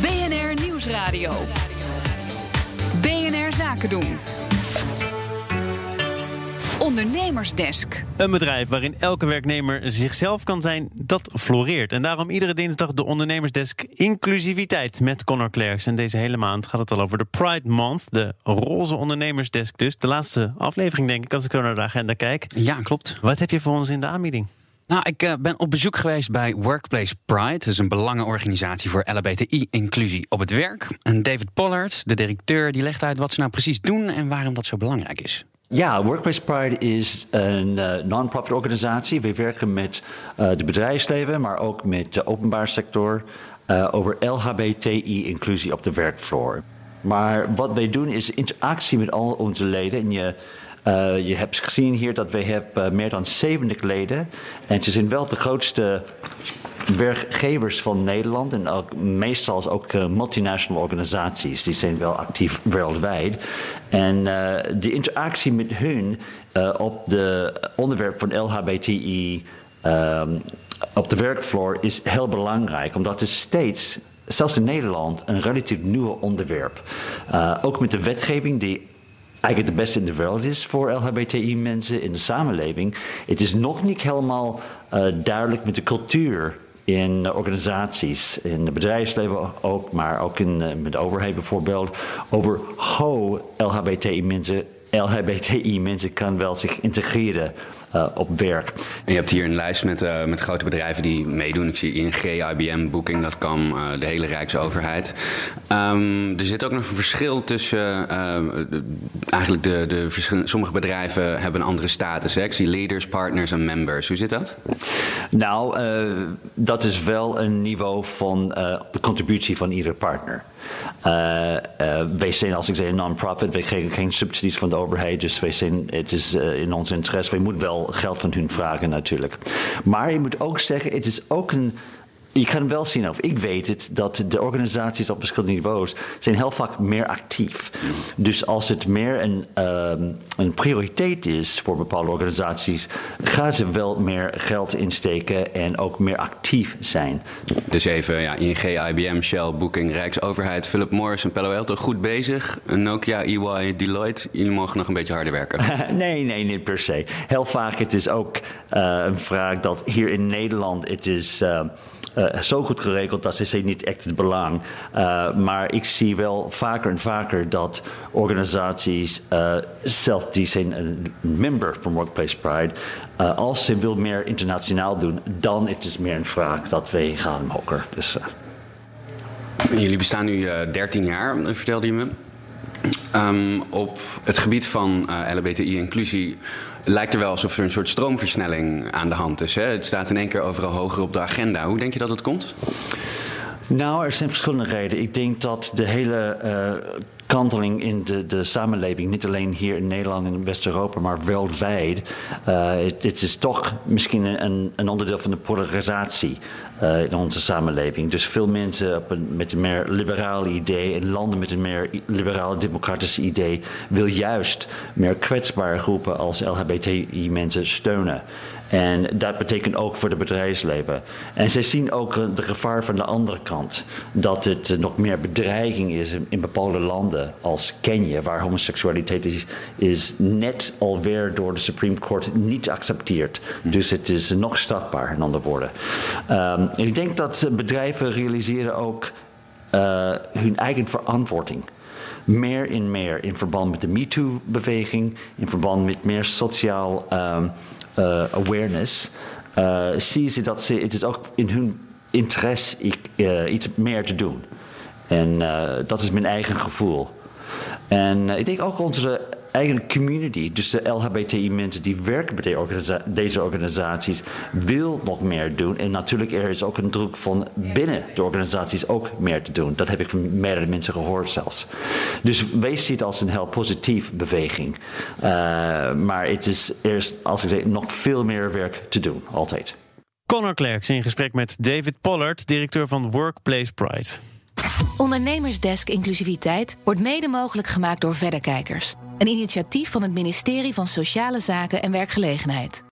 BNR Nieuwsradio. BNR Zaken doen. Ondernemersdesk. Een bedrijf waarin elke werknemer zichzelf kan zijn, dat floreert. En daarom iedere dinsdag de Ondernemersdesk Inclusiviteit met Connor Clerks. En deze hele maand gaat het al over de Pride Month, de roze Ondernemersdesk dus. De laatste aflevering denk ik, als ik zo naar de agenda kijk. Ja, klopt. Wat heb je voor ons in de aanbieding? Nou, ik uh, ben op bezoek geweest bij Workplace Pride. Dat is een belangenorganisatie voor LHBTI-inclusie op het werk. En David Pollard, de directeur, die legt uit wat ze nou precies doen en waarom dat zo belangrijk is. Ja, Workplace Pride is een uh, non-profit organisatie. We werken met uh, de bedrijfsleven, maar ook met de openbaar sector over LHBTI-inclusie op de werkvloer. Maar wat wij doen is interactie met al onze leden. En je, je hebt gezien hier dat we hebben meer dan 70 leden. En ze zijn wel de grootste werkgevers van Nederland en ook meestal ook uh, multinational organisaties. Die zijn wel actief wereldwijd. En de interactie met hun op de onderwerp van LHBTI um, op de werkvloer is heel belangrijk, omdat het steeds, zelfs in Nederland, een relatief nieuw onderwerp. ook met de wetgeving die eigenlijk de beste in de wereld is voor LHBTI-mensen in de samenleving. Het is nog niet helemaal uh, duidelijk met de cultuur in organisaties, in het bedrijfsleven ook, maar ook in, uh, met de overheid bijvoorbeeld, over hoe LHBTI-mensen LHBTI-mensen kan wel zich integreren uh, op werk. En je hebt hier een lijst met, uh, met grote bedrijven die meedoen. Ik zie ING, IBM, Booking.com, uh, de hele Rijksoverheid. Um, er zit ook nog een verschil tussen... eigenlijk de, de sommige bedrijven hebben een andere status. Hè? Ik zie leaders, partners en members. Hoe zit dat? Nou, dat is wel een niveau van de contributie van ieder partner. Uh, uh, wij zijn, als ik zeg, een non-profit. Wij krijgen geen subsidies van de overheid. Dus wij zijn, het is uh, in ons interesse. Wij moeten wel geld van hun vragen natuurlijk. Maar je moet ook zeggen, het is ook een je kan wel zien, of ik weet het, dat de organisaties op verschillende niveaus zijn heel vaak meer actief. Dus als het meer een, um, een prioriteit is voor bepaalde organisaties, gaan ze wel meer geld insteken en ook meer actief zijn. Dus even, ja, ING, IBM, Shell, Booking, Rijksoverheid, Philip Morris en Palo Alto goed bezig. Nokia, EY, Deloitte, jullie mogen nog een beetje harder werken. nee, nee, niet per se. Heel vaak het is ook uh, een vraag dat hier in Nederland het is... Uh, uh, zo goed geregeld dat ze niet echt het belang. Uh, maar ik zie wel vaker en vaker dat organisaties, uh, zelf die zijn een member van Workplace Pride, als ze wil meer internationaal doen, dan is het meer een vraag dat wij gaan hokken. Dus, Jullie bestaan nu 13 jaar, vertelde je me. Um, op het gebied van uh, LHBTI-inclusie lijkt er wel alsof er een soort stroomversnelling aan de hand is. Hè? Het staat in één keer overal hoger op de agenda. Hoe denk je dat het komt? Nou, er zijn verschillende redenen. Ik denk dat de hele uh, kanteling in de, de samenleving, niet alleen hier in Nederland en West-Europa, maar wereldwijd, uh, het, is toch misschien een, een onderdeel van de polarisatie. Uh, in onze samenleving. Dus veel mensen op een, met een meer liberaal idee en landen met een meer liberaal democratisch idee wil juist meer kwetsbare groepen als LHBTI-mensen steunen. En dat betekent ook voor het bedrijfsleven. En zij zien ook de gevaar van de andere kant. Dat het nog meer bedreiging is in, bepaalde landen als Kenia, waar homoseksualiteit is, is net alweer door de Supreme Court niet geaccepteerd. Dus het is nog strafbaar, in andere woorden. Um, en ik denk dat bedrijven realiseren ook uh, hun eigen verantwoording meer en meer in verband met de MeToo-beweging, in verband met meer sociaal um, awareness, uh, zie je dat ze, het is ook in hun interesse uh, iets meer te doen. En dat is mijn eigen gevoel. En ik denk ook onze eigen community, dus de LHBTI-mensen die werken bij deze organisaties, wil nog meer doen. En natuurlijk, er is ook een druk van binnen de organisaties ook meer te doen. Dat heb ik van meerdere mensen gehoord zelfs. Dus wees ziet als een heel positief beweging. Uh, maar het is eerst, als ik zeg, nog veel meer werk te doen, altijd. Connor Clerks in gesprek met David Pollard, directeur van Workplace Pride. Ondernemersdesk Inclusiviteit wordt mede mogelijk gemaakt door Verderkijkers. Een initiatief van het ministerie van Sociale Zaken en Werkgelegenheid.